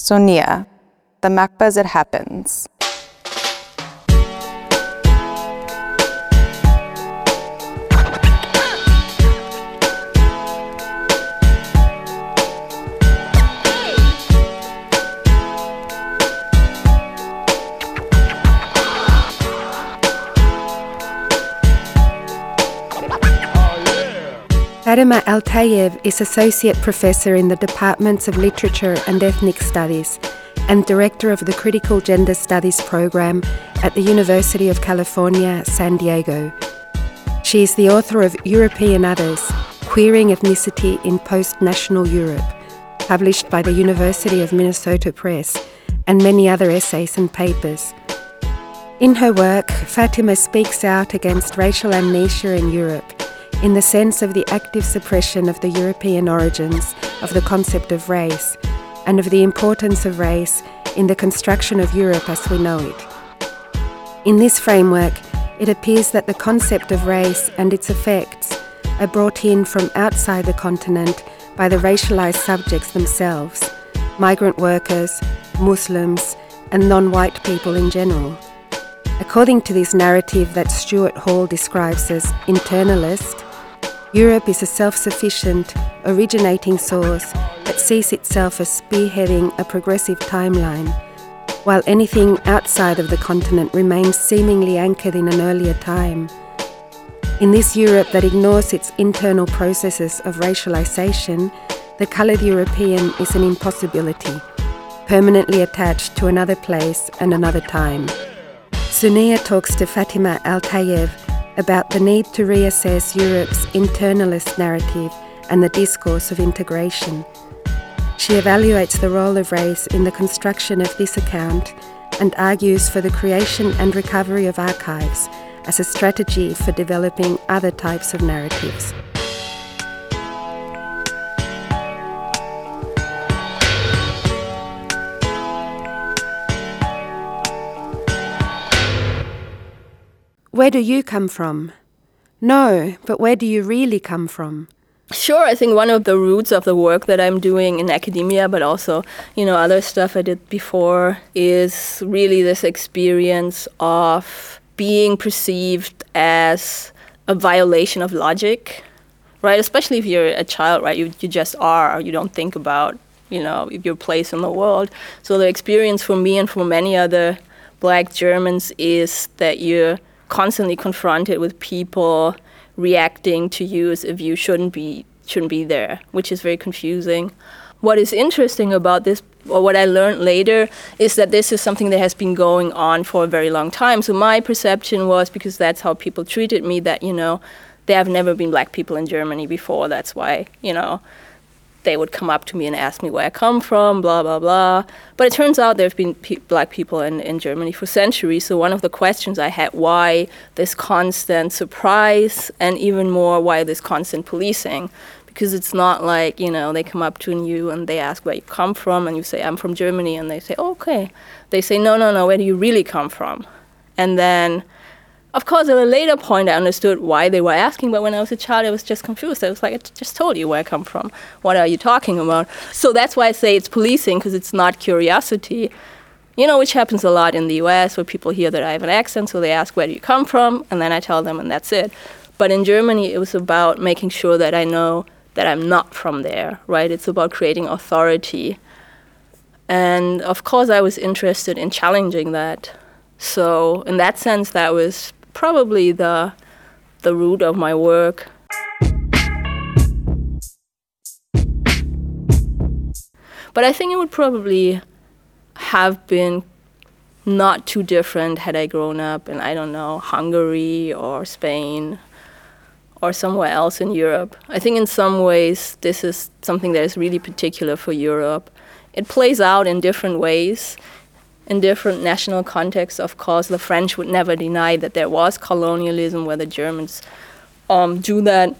Sonia, the MACBA as it happens. Fatima El-Tayeb is Associate Professor in the Departments of Literature and Ethnic Studies and Director of the Critical Gender Studies program at the University of California, San Diego. She is the author of European Others Queering Ethnicity in Post National Europe, published by the University of Minnesota Press, and many other essays and papers. In her work, Fatima speaks out against racial amnesia in Europe in the sense of the active suppression of the European origins of the concept of race and of the importance of race in the construction of Europe as we know it. In this framework, it appears that the concept of race and its effects are brought in from outside the continent by the racialized subjects themselves migrant workers, Muslims, and non white people in general. According to this narrative that Stuart Hall describes as internalist, Europe is a self sufficient, originating source that sees itself as spearheading a progressive timeline, while anything outside of the continent remains seemingly anchored in an earlier time. In this Europe that ignores its internal processes of racialization, the coloured European is an impossibility, permanently attached to another place and another time. Sonia talks to Fatima El-Tayeb about the need to reassess Europe's internalist narrative and the discourse of integration. She evaluates the role of race in the construction of this account and argues for the creation and recovery of archives as a strategy for developing other types of narratives. Where do you come from? No, but where do you really come from? Sure, I think one of the roots of the work that I'm doing in academia, but also, you know, other stuff I did before, is really this experience of being perceived as a violation of logic, right? Especially if you're a child, right? You, you just are, you don't think about, you know, your place in the world. So the experience for me and for many other black Germans is that you're constantly confronted with people reacting to you as if you shouldn't be shouldn't be there, which is very confusing. What is interesting about this, or what I learned later, is that this is something that has been going on for a very long time. So my perception was because that's how people treated me that you know there have never been black people in Germany before. That's why you know they would come up to me and ask me where I come from, blah, blah, blah. But it turns out there have been pe- black people in, in Germany for centuries. So one of the questions I had, why this constant surprise and even more, why this constant policing? Because it's not like, you know, they come up to you and they ask where you come from and you say, I'm from Germany. And they say, oh, okay. They say, no, no, no, where do you really come from? And then of course, at a later point, I understood why they were asking, but when I was a child, I was just confused. I was like, I just told you where I come from. What are you talking about? So that's why I say it's policing, because it's not curiosity, you know, which happens a lot in the US where people hear that I have an accent, so they ask, Where do you come from? And then I tell them, and that's it. But in Germany, it was about making sure that I know that I'm not from there, right? It's about creating authority. And of course, I was interested in challenging that. So, in that sense, that was probably the the root of my work. But I think it would probably have been not too different had I grown up in I don't know Hungary or Spain or somewhere else in Europe. I think in some ways this is something that is really particular for Europe. It plays out in different ways in different national contexts, of course, the French would never deny that there was colonialism where the Germans um, do that.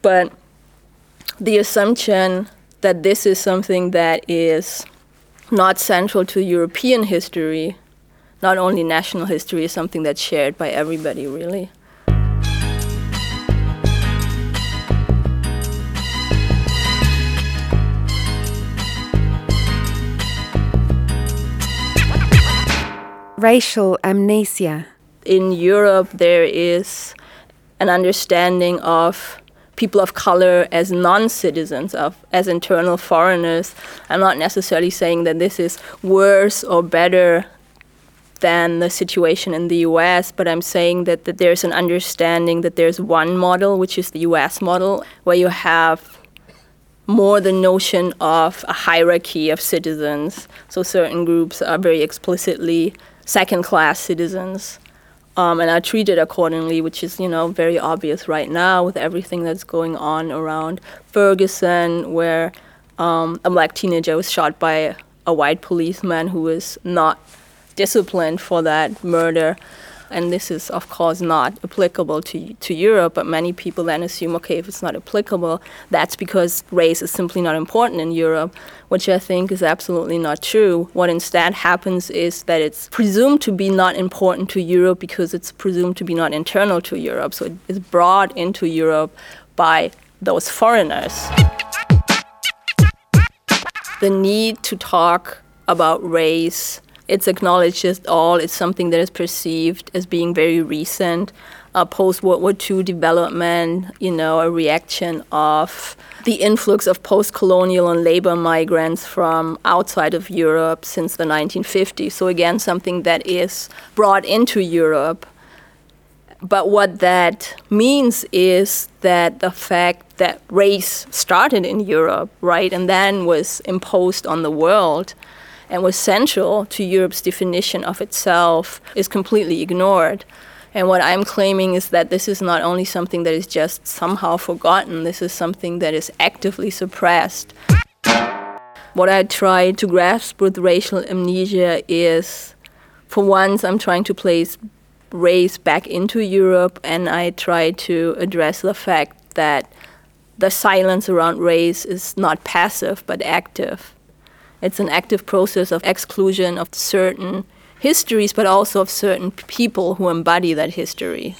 But the assumption that this is something that is not central to European history, not only national history, is something that's shared by everybody, really. Racial amnesia? In Europe, there is an understanding of people of color as non-citizens of as internal foreigners i'm not necessarily saying that this is worse or better than the situation in the US, but I'm saying that, that there's an understanding that there's one model, which is the US model, where you have more the notion of a hierarchy of citizens. So certain groups are very explicitly second class citizens um, and are treated accordingly, which is you know very obvious right now with everything that's going on around Ferguson, where um, a black teenager was shot by a white policeman who was not disciplined for that murder. And this is, of course, not applicable to, to Europe, but many people then assume, okay, if it's not applicable, that's because race is simply not important in Europe, which I think is absolutely not true. What instead happens is that it's presumed to be not important to Europe because it's presumed to be not internal to Europe. So it's brought into Europe by those foreigners. The need to talk about race it's acknowledged as all. It's something that is perceived as being very recent. Uh, Post World War II development, you know, a reaction of the influx of post colonial and labor migrants from outside of Europe since the 1950s. So, again, something that is brought into Europe. But what that means is that the fact that race started in Europe, right, and then was imposed on the world and was central to Europe's definition of itself is completely ignored. And what I'm claiming is that this is not only something that is just somehow forgotten, this is something that is actively suppressed. What I try to grasp with racial amnesia is, for once, I'm trying to place race back into Europe, and I try to address the fact that the silence around race is not passive but active. It's an active process of exclusion of certain histories, but also of certain people who embody that history.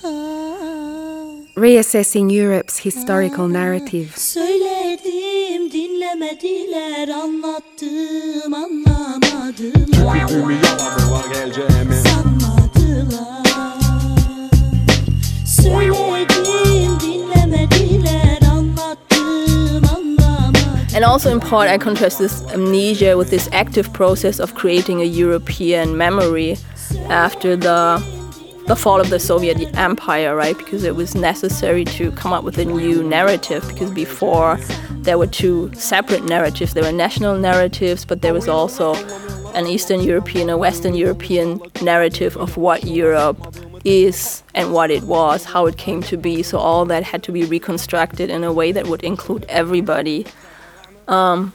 Reassessing Europe's historical narrative. And also in part, I contrast this amnesia with this active process of creating a European memory after the the fall of the Soviet Empire, right? Because it was necessary to come up with a new narrative. Because before there were two separate narratives. There were national narratives, but there was also an Eastern European, a Western European narrative of what Europe is and what it was, how it came to be. So all that had to be reconstructed in a way that would include everybody. Um,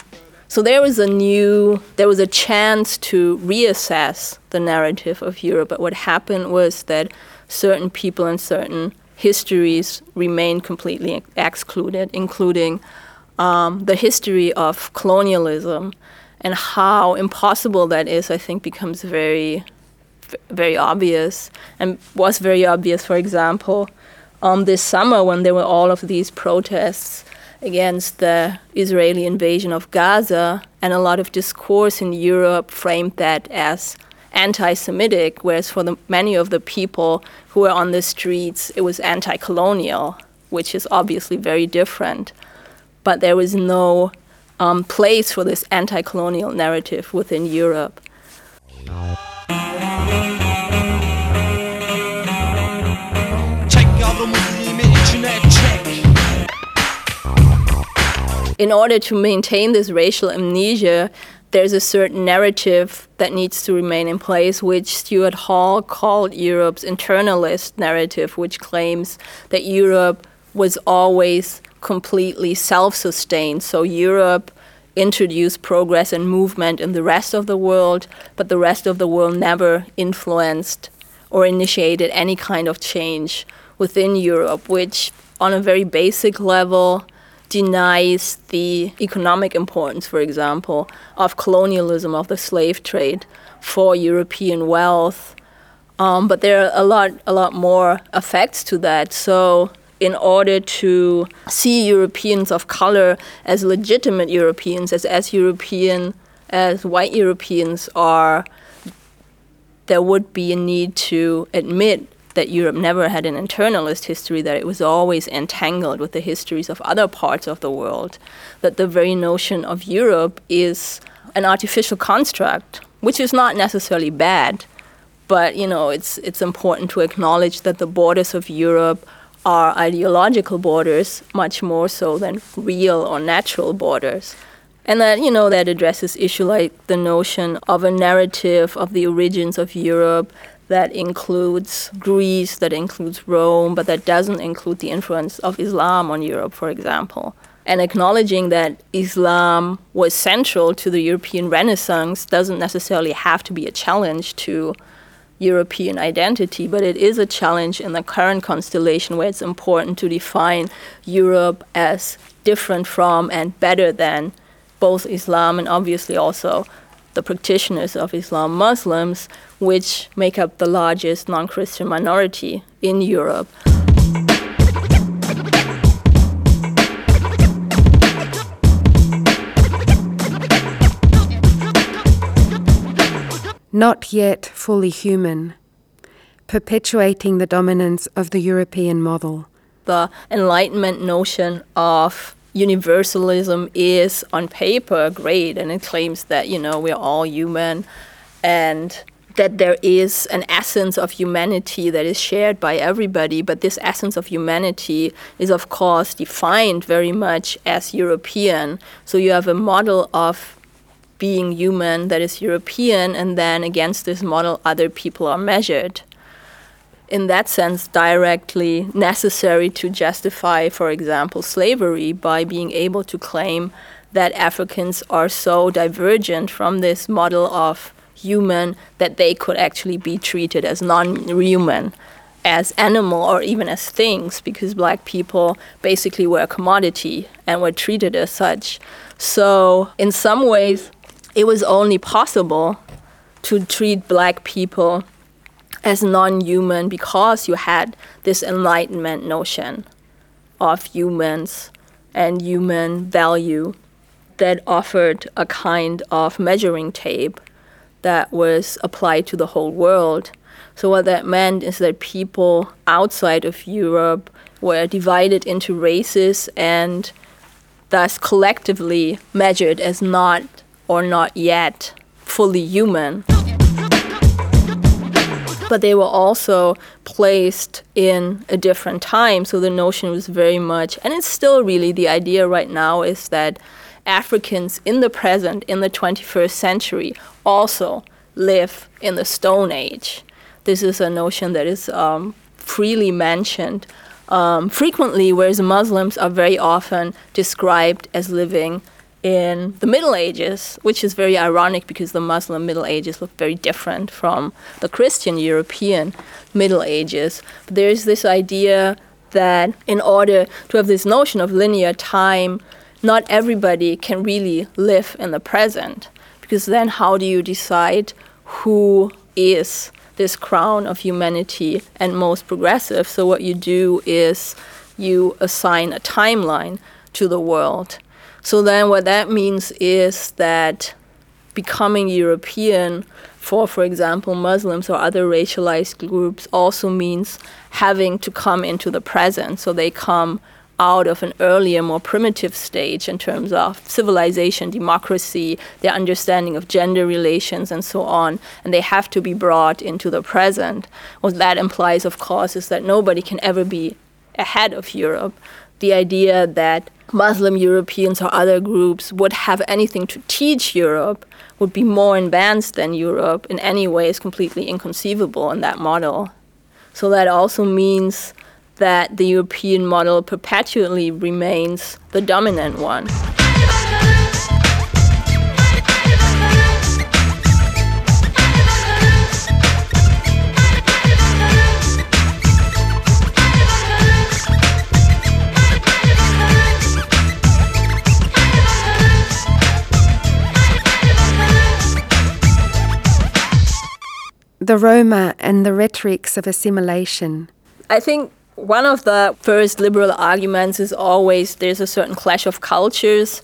so there was a new, there was a chance to reassess the narrative of Europe. But what happened was that certain people and certain histories remained completely excluded, including um, the history of colonialism and how impossible that is. I think becomes very, very obvious, and was very obvious. For example, um, this summer when there were all of these protests against the Israeli invasion of Gaza, and a lot of discourse in Europe framed that as anti Semitic, whereas for the, many of the people who were on the streets, it was anti colonial, which is obviously very different. But there was no um, place for this anti colonial narrative within Europe. Çek içine in order to maintain this racial amnesia, there's a certain narrative that needs to remain in place, which Stuart Hall called Europe's internalist narrative, which claims that Europe was always completely self sustained. So Europe introduced progress and movement in the rest of the world, but the rest of the world never influenced or initiated any kind of change within Europe, which, on a very basic level, denies the economic importance, for example, of colonialism, of the slave trade for European wealth. Um, but there are a lot, a lot more effects to that. So, in order to see Europeans of color as legitimate Europeans, as as European as white Europeans are there would be a need to admit that Europe never had an internalist history, that it was always entangled with the histories of other parts of the world, that the very notion of Europe is an artificial construct, which is not necessarily bad, but you know, it's it's important to acknowledge that the borders of Europe are ideological borders much more so than real or natural borders. And that, you know, that addresses issue like the notion of a narrative of the origins of Europe that includes Greece, that includes Rome, but that doesn't include the influence of Islam on Europe, for example. And acknowledging that Islam was central to the European Renaissance doesn't necessarily have to be a challenge to European identity, but it is a challenge in the current constellation where it's important to define Europe as different from and better than both Islam and obviously also the practitioners of Islam, Muslims, which make up the largest non Christian minority in Europe. Not yet fully human, perpetuating the dominance of the European model. The Enlightenment notion of universalism is on paper great and it claims that you know we're all human and that there is an essence of humanity that is shared by everybody but this essence of humanity is of course defined very much as european. So you have a model of being human that is european and then against this model other people are measured. In that sense, directly necessary to justify, for example, slavery by being able to claim that Africans are so divergent from this model of human that they could actually be treated as non human, as animal, or even as things, because black people basically were a commodity and were treated as such. So, in some ways, it was only possible to treat black people as non-human because you had this enlightenment notion of humans and human value that offered a kind of measuring tape that was applied to the whole world. So what that meant is that people outside of Europe were divided into races and thus collectively measured as not or not yet fully human but they were also placed in a different time. So the notion was very much, and it's still really the idea right now is that Africans in the present, in the 21st century, also live in the Stone Age. This is a notion that is um, freely mentioned um, frequently, whereas Muslims are very often described as living in the Middle Ages, which is very ironic because the Muslim Middle Ages look very different from the Christian European Middle Ages. But there's this idea that in order to have this notion of linear time, not everybody can really live in the present. Because then, how do you decide who is this crown of humanity and most progressive? So, what you do is you assign a timeline to the world so then what that means is that becoming European for, for example, Muslims or other racialized groups also means having to come into the present. So they come out of an earlier, more primitive stage in terms of civilization, democracy, their understanding of gender relations, and so on, and they have to be brought into the present. What that implies, of course, is that nobody can ever be ahead of Europe. The idea that Muslim Europeans or other groups would have anything to teach Europe, would be more advanced than Europe in any way is completely inconceivable in that model. So that also means that the European model perpetually remains the dominant one. the Roma and the rhetorics of assimilation? I think one of the first liberal arguments is always there's a certain clash of cultures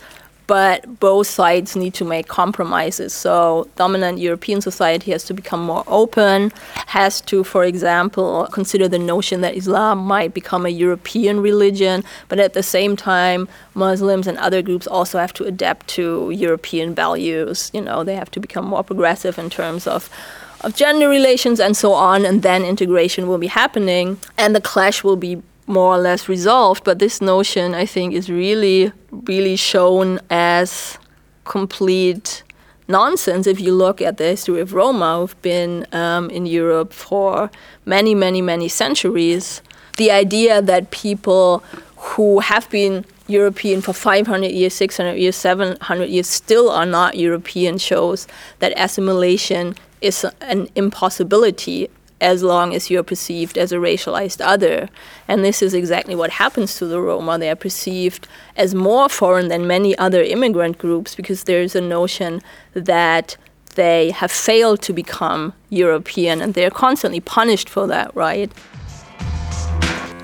but both sides need to make compromises. So, dominant European society has to become more open, has to, for example, consider the notion that Islam might become a European religion, but at the same time, Muslims and other groups also have to adapt to European values. You know, they have to become more progressive in terms of of gender relations and so on, and then integration will be happening, and the clash will be more or less resolved. But this notion, I think, is really, really shown as complete nonsense if you look at the history of Roma, who've been um, in Europe for many, many, many centuries. The idea that people who have been European for 500 years, 600 years, 700 years still are not European shows that assimilation is an impossibility as long as you're perceived as a racialized other. And this is exactly what happens to the Roma. They are perceived as more foreign than many other immigrant groups because there's a notion that they have failed to become European and they're constantly punished for that, right?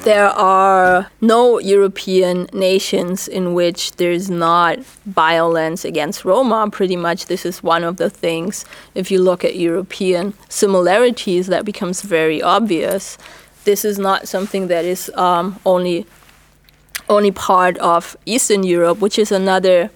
There are no European nations in which there's not violence against Roma. Pretty much, this is one of the things, if you look at European similarities, that becomes very obvious. This is not something that is um, only only part of Eastern Europe, which is another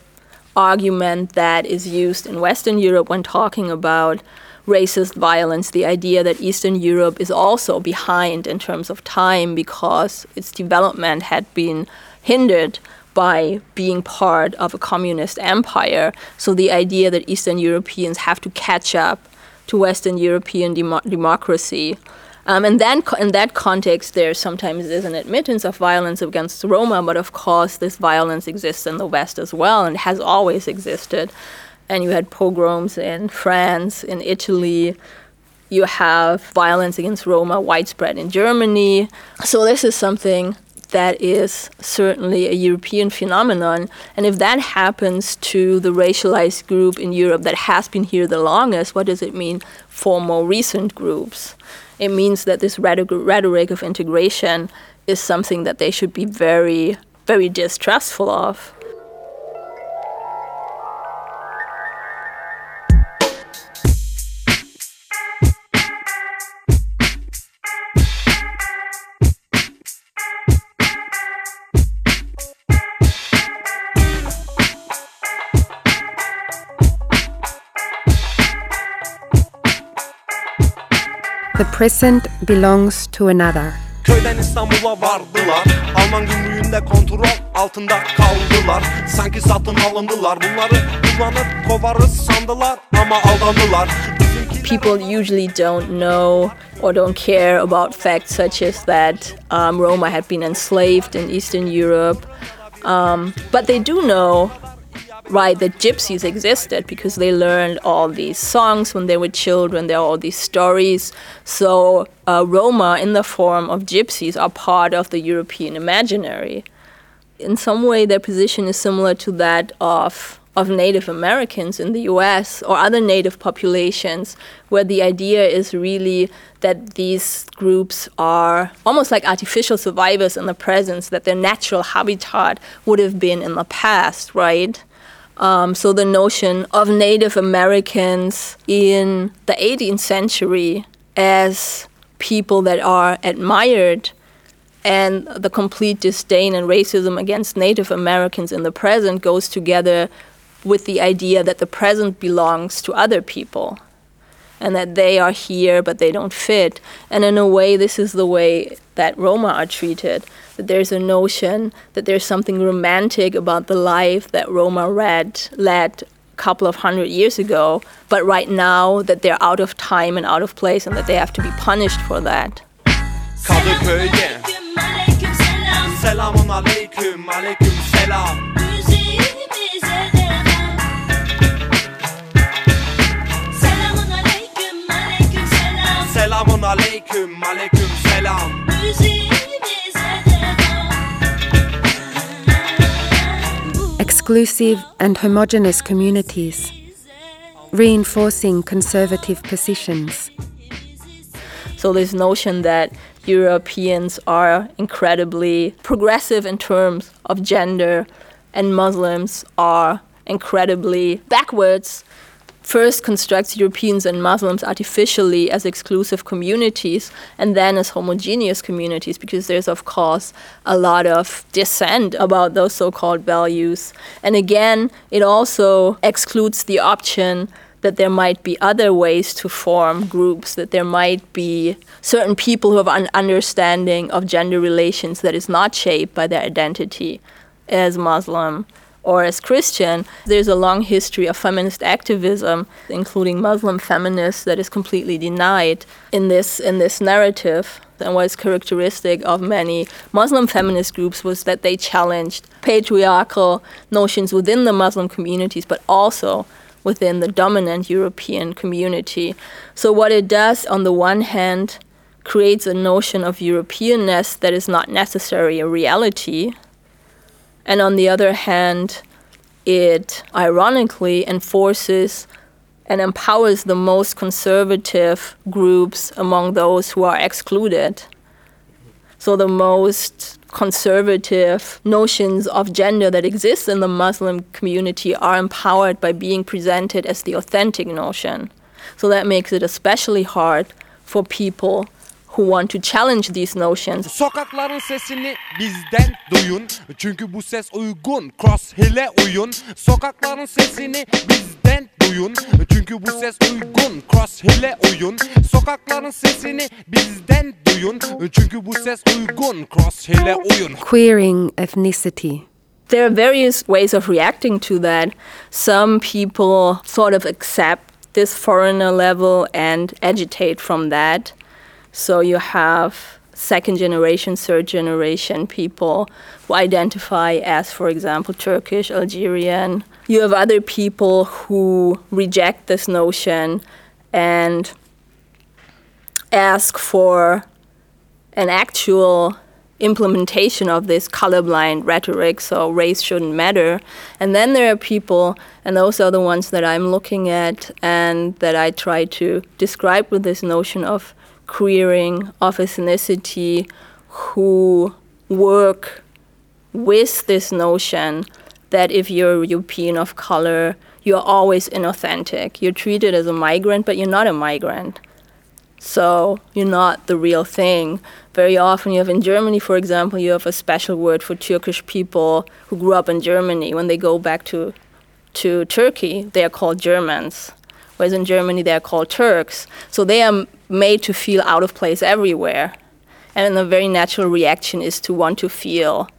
argument that is used in Western Europe when talking about racist violence, the idea that Eastern Europe is also behind in terms of time because its development had been hindered by being part of a communist empire. So the idea that Eastern Europeans have to catch up to Western European demo- democracy. Um, and then in that context, there sometimes is an admittance of violence against Roma, but of course, this violence exists in the West as well and has always existed and you had pogroms in France, in Italy. You have violence against Roma widespread in Germany. So this is something that is certainly a European phenomenon. And if that happens to the racialized group in Europe that has been here the longest, what does it mean for more recent groups? It means that this rhetoric of integration is something that they should be very, very distrustful of. Present belongs to another. Köyden İstanbul'a vardılar Alman gümrüğünde kontrol altında kaldılar Sanki satın alındılar Bunları kullanıp kovarız sandılar Ama aldandılar People usually don't know or don't care about facts such as that um, Roma had been enslaved in Eastern Europe. Um, but they do know right that gypsies existed because they learned all these songs when they were children there are all these stories so uh, roma in the form of gypsies are part of the european imaginary in some way their position is similar to that of of Native Americans in the US or other native populations, where the idea is really that these groups are almost like artificial survivors in the present, that their natural habitat would have been in the past, right? Um, so the notion of Native Americans in the 18th century as people that are admired and the complete disdain and racism against Native Americans in the present goes together with the idea that the present belongs to other people and that they are here but they don't fit. And in a way, this is the way that Roma are treated. That there's a notion that there's something romantic about the life that Roma read, led a couple of hundred years ago, but right now that they're out of time and out of place and that they have to be punished for that. Kadıköy'de Aleyküm selam Selamun aleyküm aleyküm selam Müziğimize Exclusive and homogenous communities, reinforcing conservative positions. So this notion that Europeans are incredibly progressive in terms of gender and Muslims are incredibly backwards first constructs Europeans and Muslims artificially as exclusive communities and then as homogeneous communities because there's, of course, a lot of dissent about those so called values. And again, it also excludes the option that there might be other ways to form groups, that there might be certain people who have an understanding of gender relations that is not shaped by their identity as Muslim or as Christian, there's a long history of feminist activism, including Muslim feminists, that is completely denied in this in this narrative. And what is characteristic of many Muslim feminist groups was that they challenged patriarchal notions within the Muslim communities, but also within the dominant European community. So what it does, on the one hand, creates a notion of Europeanness that is not necessarily a reality, and on the other hand, it ironically enforces and empowers the most conservative groups among those who are excluded. So, the most conservative notions of gender that exist in the Muslim community are empowered by being presented as the authentic notion. So, that makes it especially hard for people who want to challenge these notions. Sokakların sesini bizden duyun Çünkü bu ses uygun Cross hile uyun Sokakların sesini bizden duyun Çünkü bu ses uygun Cross hile uyun Sokakların sesini bizden duyun Çünkü bu ses uygun Cross hile uyun Queering ethnicity. There are various ways of reacting to that. Some people sort of accept this foreigner level and agitate from that. So you have second generation, third generation people who identify as, for example, Turkish, Algerian. You have other people who reject this notion and ask for an actual implementation of this colorblind rhetoric, so race shouldn't matter. And then there are people, and those are the ones that I'm looking at and that I try to describe with this notion of queering, of ethnicity, who work with this notion that if you're European of color, you're always inauthentic. You're treated as a migrant, but you're not a migrant. So you're not the real thing. Very often, you have in Germany, for example, you have a special word for Turkish people who grew up in Germany. When they go back to, to Turkey, they are called Germans. Whereas in Germany, they are called Turks. So they are made to feel out of place everywhere. And a very natural reaction is to want to feel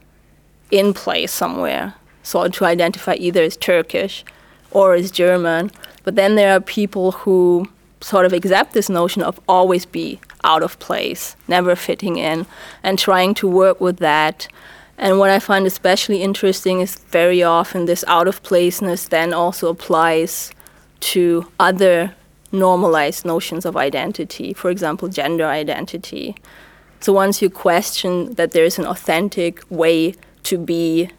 in place somewhere. So to identify either as Turkish or as German. But then there are people who sort of accept this notion of always be out of place, never fitting in, and trying to work with that. And what I find especially interesting is very often this out of placeness then also applies to other normalized notions of identity, for example, gender identity. So once you question that there is an authentic way to be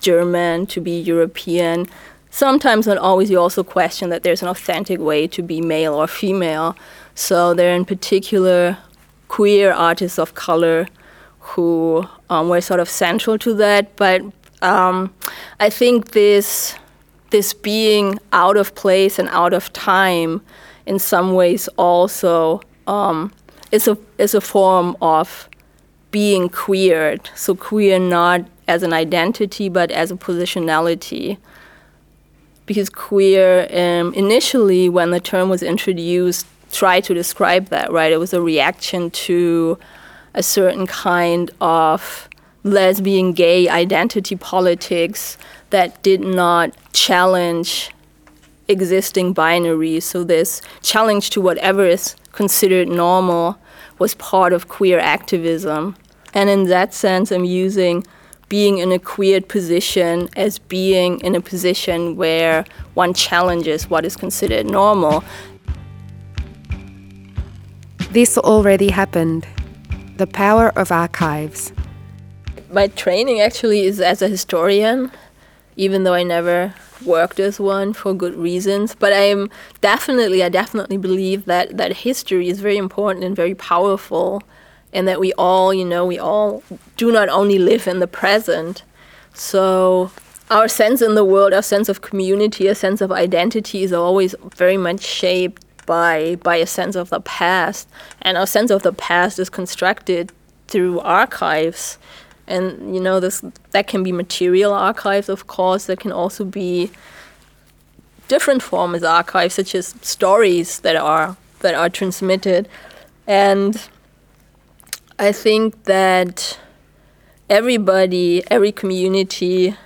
German, to be European, sometimes not always you also question that there's an authentic way to be male or female. So there are in particular queer artists of color who um, were sort of central to that. But um, I think this this being out of place and out of time in some ways also um, is a is a form of being queered. So queer not as an identity but as a positionality. Because queer um, initially, when the term was introduced, tried to describe that. Right, it was a reaction to a certain kind of lesbian gay identity politics that did not challenge existing binaries. So this challenge to whatever is considered normal was part of queer activism. And in that sense, I'm using being in a queered position as being in a position where one challenges what is considered normal. This already happened. The power of archives. My training actually is as a historian, even though I never worked as one for good reasons. But I'm definitely, I definitely believe that, that history is very important and very powerful, and that we all, you know, we all do not only live in the present. So our sense in the world, our sense of community, a sense of identity is always very much shaped by by a sense of the past, and our sense of the past is constructed through archives, and you know this that can be material archives, of course. That can also be different forms of archives, such as stories that are that are transmitted, and I think that everybody, every community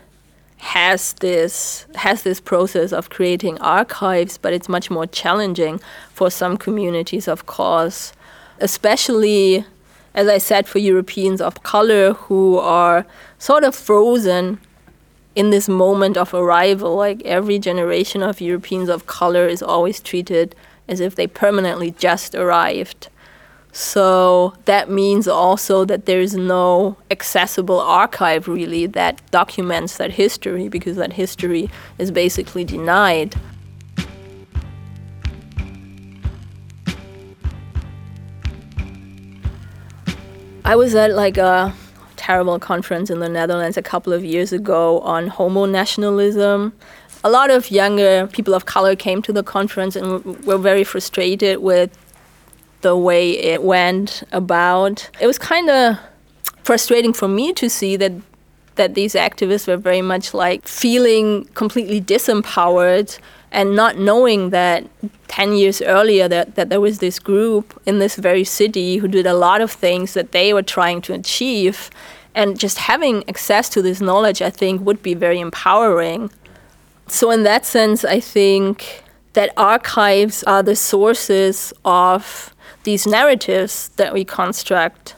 has this has this process of creating archives, but it's much more challenging for some communities, of course, especially as I said, for Europeans of color who are sort of frozen in this moment of arrival. Like every generation of Europeans of color is always treated as if they permanently just arrived. So that means also that there is no accessible archive really that documents that history because that history is basically denied. I was at like a terrible conference in the Netherlands a couple of years ago on homo nationalism. A lot of younger people of color came to the conference and were very frustrated with the way it went about. It was kind of frustrating for me to see that that these activists were very much like feeling completely disempowered and not knowing that 10 years earlier that, that there was this group in this very city who did a lot of things that they were trying to achieve and just having access to this knowledge i think would be very empowering. So in that sense i think that archives are the sources of these narratives that we construct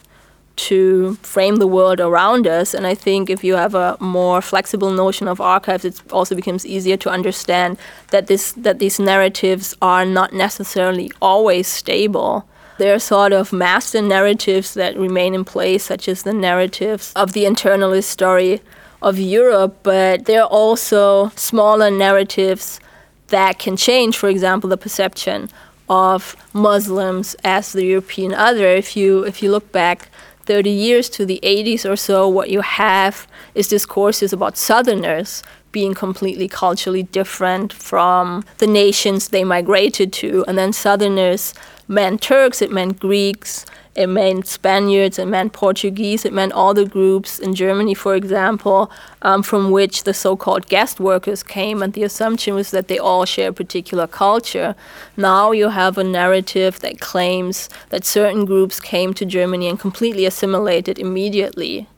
to frame the world around us. And I think if you have a more flexible notion of archives, it also becomes easier to understand that this that these narratives are not necessarily always stable. There are sort of master narratives that remain in place, such as the narratives of the internalist story of Europe, but there are also smaller narratives that can change, for example, the perception of Muslims as the European other. If you if you look back 30 years to the 80s or so, what you have is discourses about Southerners being completely culturally different from the nations they migrated to. And then Southerners meant Turks, it meant Greeks, it meant Spaniards, it meant Portuguese, it meant all the groups in Germany, for example, um, from which the so called guest workers came. And the assumption was that they all share a particular culture. Now you have a narrative that claims that certain groups came to Germany and completely assimilated immediately.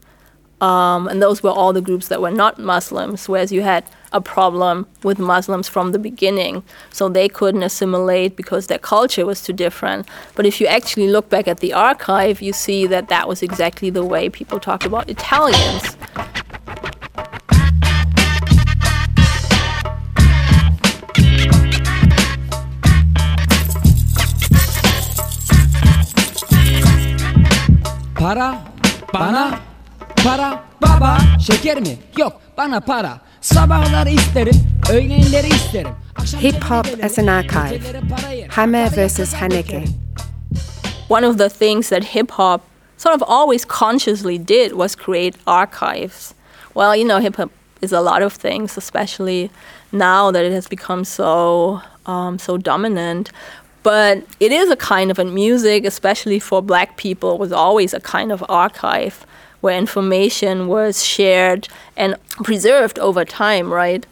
Um, and those were all the groups that were not Muslims, whereas you had a problem with Muslims from the beginning. So they couldn't assimilate because their culture was too different. But if you actually look back at the archive, you see that that was exactly the way people talked about Italians. Para, bana, para, baba Şeker mi? Yok bana para Sabahları isterim, öğlenleri isterim Hip hop as an archive. geceleri parayı. Hammer versus Haneke. one of the things that hip hop sort of always consciously did was create archives. Well, you know, hip hop is a lot of things, especially now that it has become so um, so dominant. But it is a kind of a music, especially for black people, was always a kind of archive where information was shared and preserved over time, right?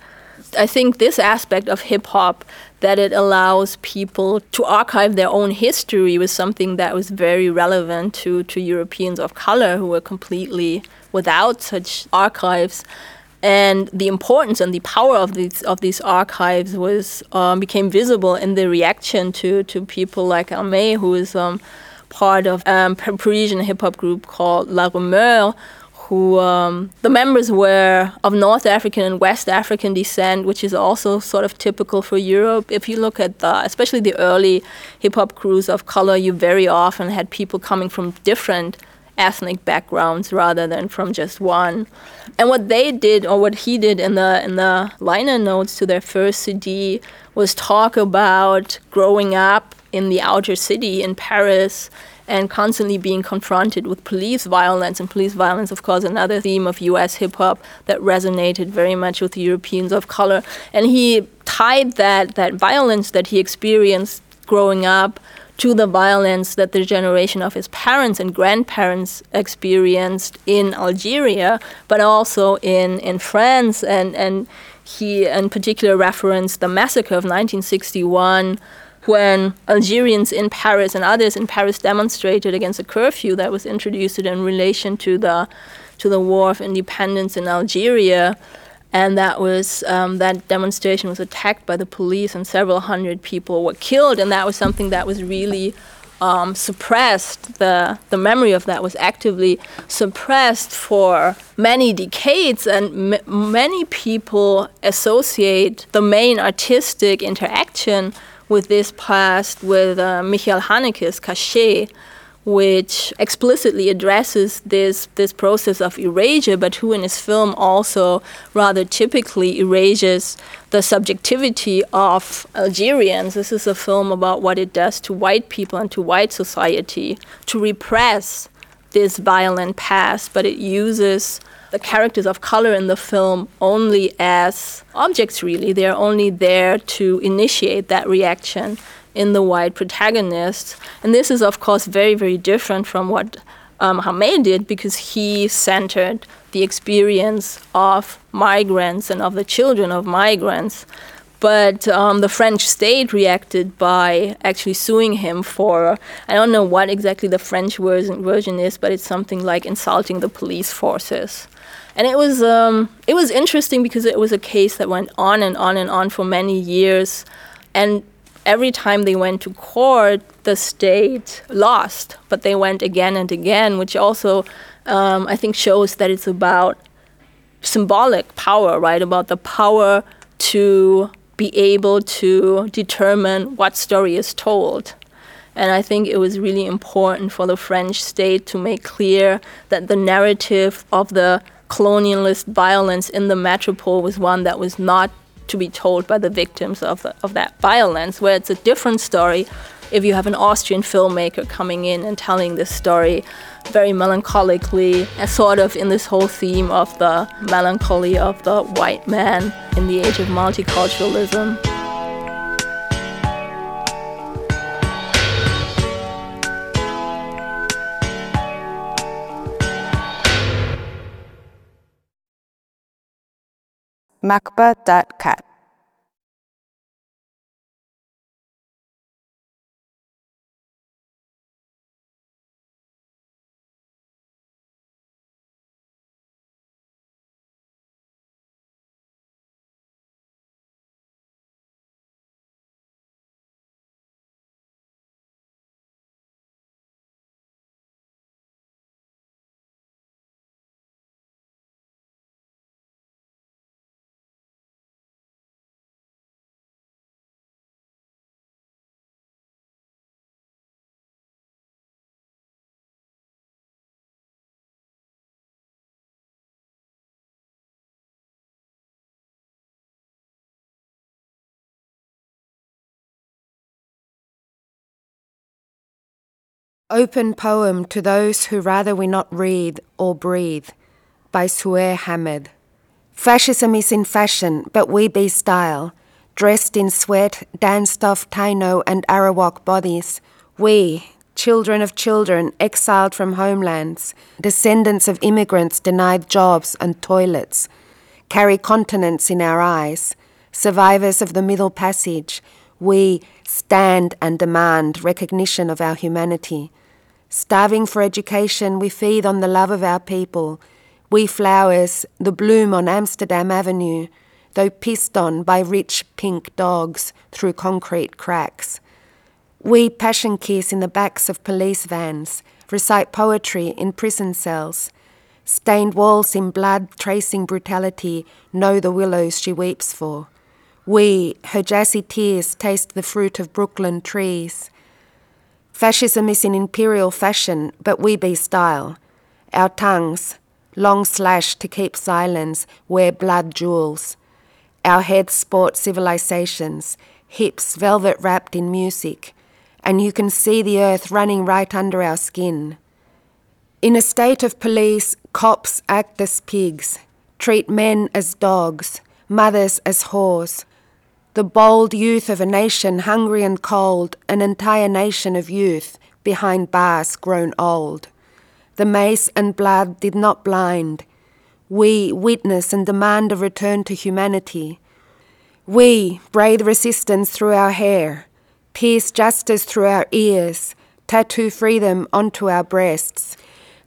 I think this aspect of hip hop that it allows people to archive their own history was something that was very relevant to, to Europeans of color who were completely without such archives. And the importance and the power of these of these archives was um, became visible in the reaction to, to people like Hamé, who is um, part of um, a Parisian hip hop group called La Rumeur, who um, the members were of North African and West African descent, which is also sort of typical for Europe. If you look at the, especially the early hip hop crews of color, you very often had people coming from different ethnic backgrounds rather than from just one. And what they did, or what he did in the in the liner notes to their first CD, was talk about growing up in the outer city in Paris and constantly being confronted with police violence. And police violence, of course, another theme of US hip hop that resonated very much with Europeans of color. And he tied that, that violence that he experienced growing up to the violence that the generation of his parents and grandparents experienced in Algeria, but also in, in France. And, and he, in particular, referenced the massacre of 1961 when Algerians in Paris and others in Paris demonstrated against a curfew that was introduced in relation to the to the war of independence in Algeria, and that was um, that demonstration was attacked by the police and several hundred people were killed, and that was something that was really um, suppressed. The the memory of that was actively suppressed for many decades, and many people associate the main artistic interaction with this past with uh, Michael Haneke's Caché, which explicitly addresses this this process of erasure, but who in his film also rather typically erases the subjectivity of Algerians. This is a film about what it does to white people and to white society to repress this violent past, but it uses the characters of color in the film only as objects, really. They're only there to initiate that reaction in the white protagonist. And this is, of course, very, very different from what um, did because he centered the experience of migrants and of the children of migrants. But um, the French state reacted by actually suing him for, I don't know what exactly the French version is, but it's something like insulting the police forces. And it was, um, it was interesting because it was a case that went on and on and on for many years. And every time they went to court, the state lost, but they went again and again, which also, um, I think, shows that it's about symbolic power, right? About the power to be able to determine what story is told. And I think it was really important for the French state to make clear that the narrative of the colonialist violence in the metropole was one that was not to be told by the victims of, the, of that violence, where it's a different story if you have an Austrian filmmaker coming in and telling this story very melancholically, and sort of in this whole theme of the melancholy of the white man in the age of multiculturalism. Macba.cat. Open Poem to Those Who Rather We Not Read or Breathe by Suheir Hammad. Fascism is in fashion, but we be style. Dressed in sweat, danced off Taino and Arawak bodies, we, children of children exiled from homelands, descendants of immigrants denied jobs and toilets, carry continents in our eyes, survivors of the Middle Passage, we stand and demand recognition of our humanity. Starving for education, we feed on the love of our people. We flowers, the bloom on Amsterdam Avenue, though pissed on by rich pink dogs through concrete cracks. We passion kiss in the backs of police vans, recite poetry in prison cells. Stained walls in blood tracing brutality know the willows she weeps for. We, her jassy tears, taste the fruit of Brooklyn trees. Fascism is in imperial fashion, but we be style. Our tongues, long slashed to keep silence, wear blood jewels. Our heads sport civilizations, hips velvet wrapped in music. and you can see the earth running right under our skin. In a state of police, cops act as pigs, treat men as dogs, mothers as whores. The bold youth of a nation hungry and cold, an entire nation of youth behind bars grown old. The mace and blood did not blind. We witness and demand a return to humanity. We braid resistance through our hair, pierce justice through our ears, tattoo freedom onto our breasts.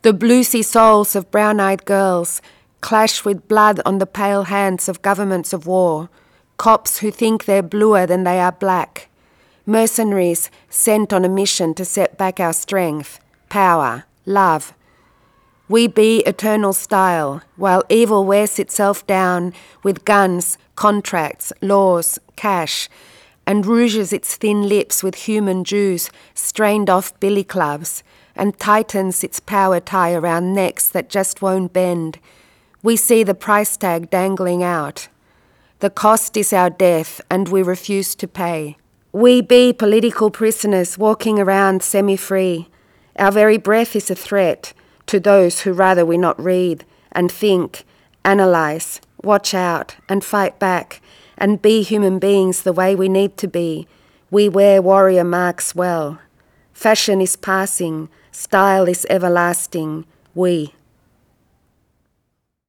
The bluesy souls of brown eyed girls clash with blood on the pale hands of governments of war, cops who think they're bluer than they are black, mercenaries sent on a mission to set back our strength, power, love. We be eternal style, while evil wears itself down with guns, contracts, laws, cash, and rouges its thin lips with human Jews strained off billy clubs, and tightens its power tie around necks that just won't bend. We see the price tag dangling out. The cost is our death, and we refuse to pay. We be political prisoners walking around semi free. Our very breath is a threat to those who rather we not read and think, analyze, watch out, and fight back, and be human beings the way we need to be. We wear warrior marks well. Fashion is passing, style is everlasting. We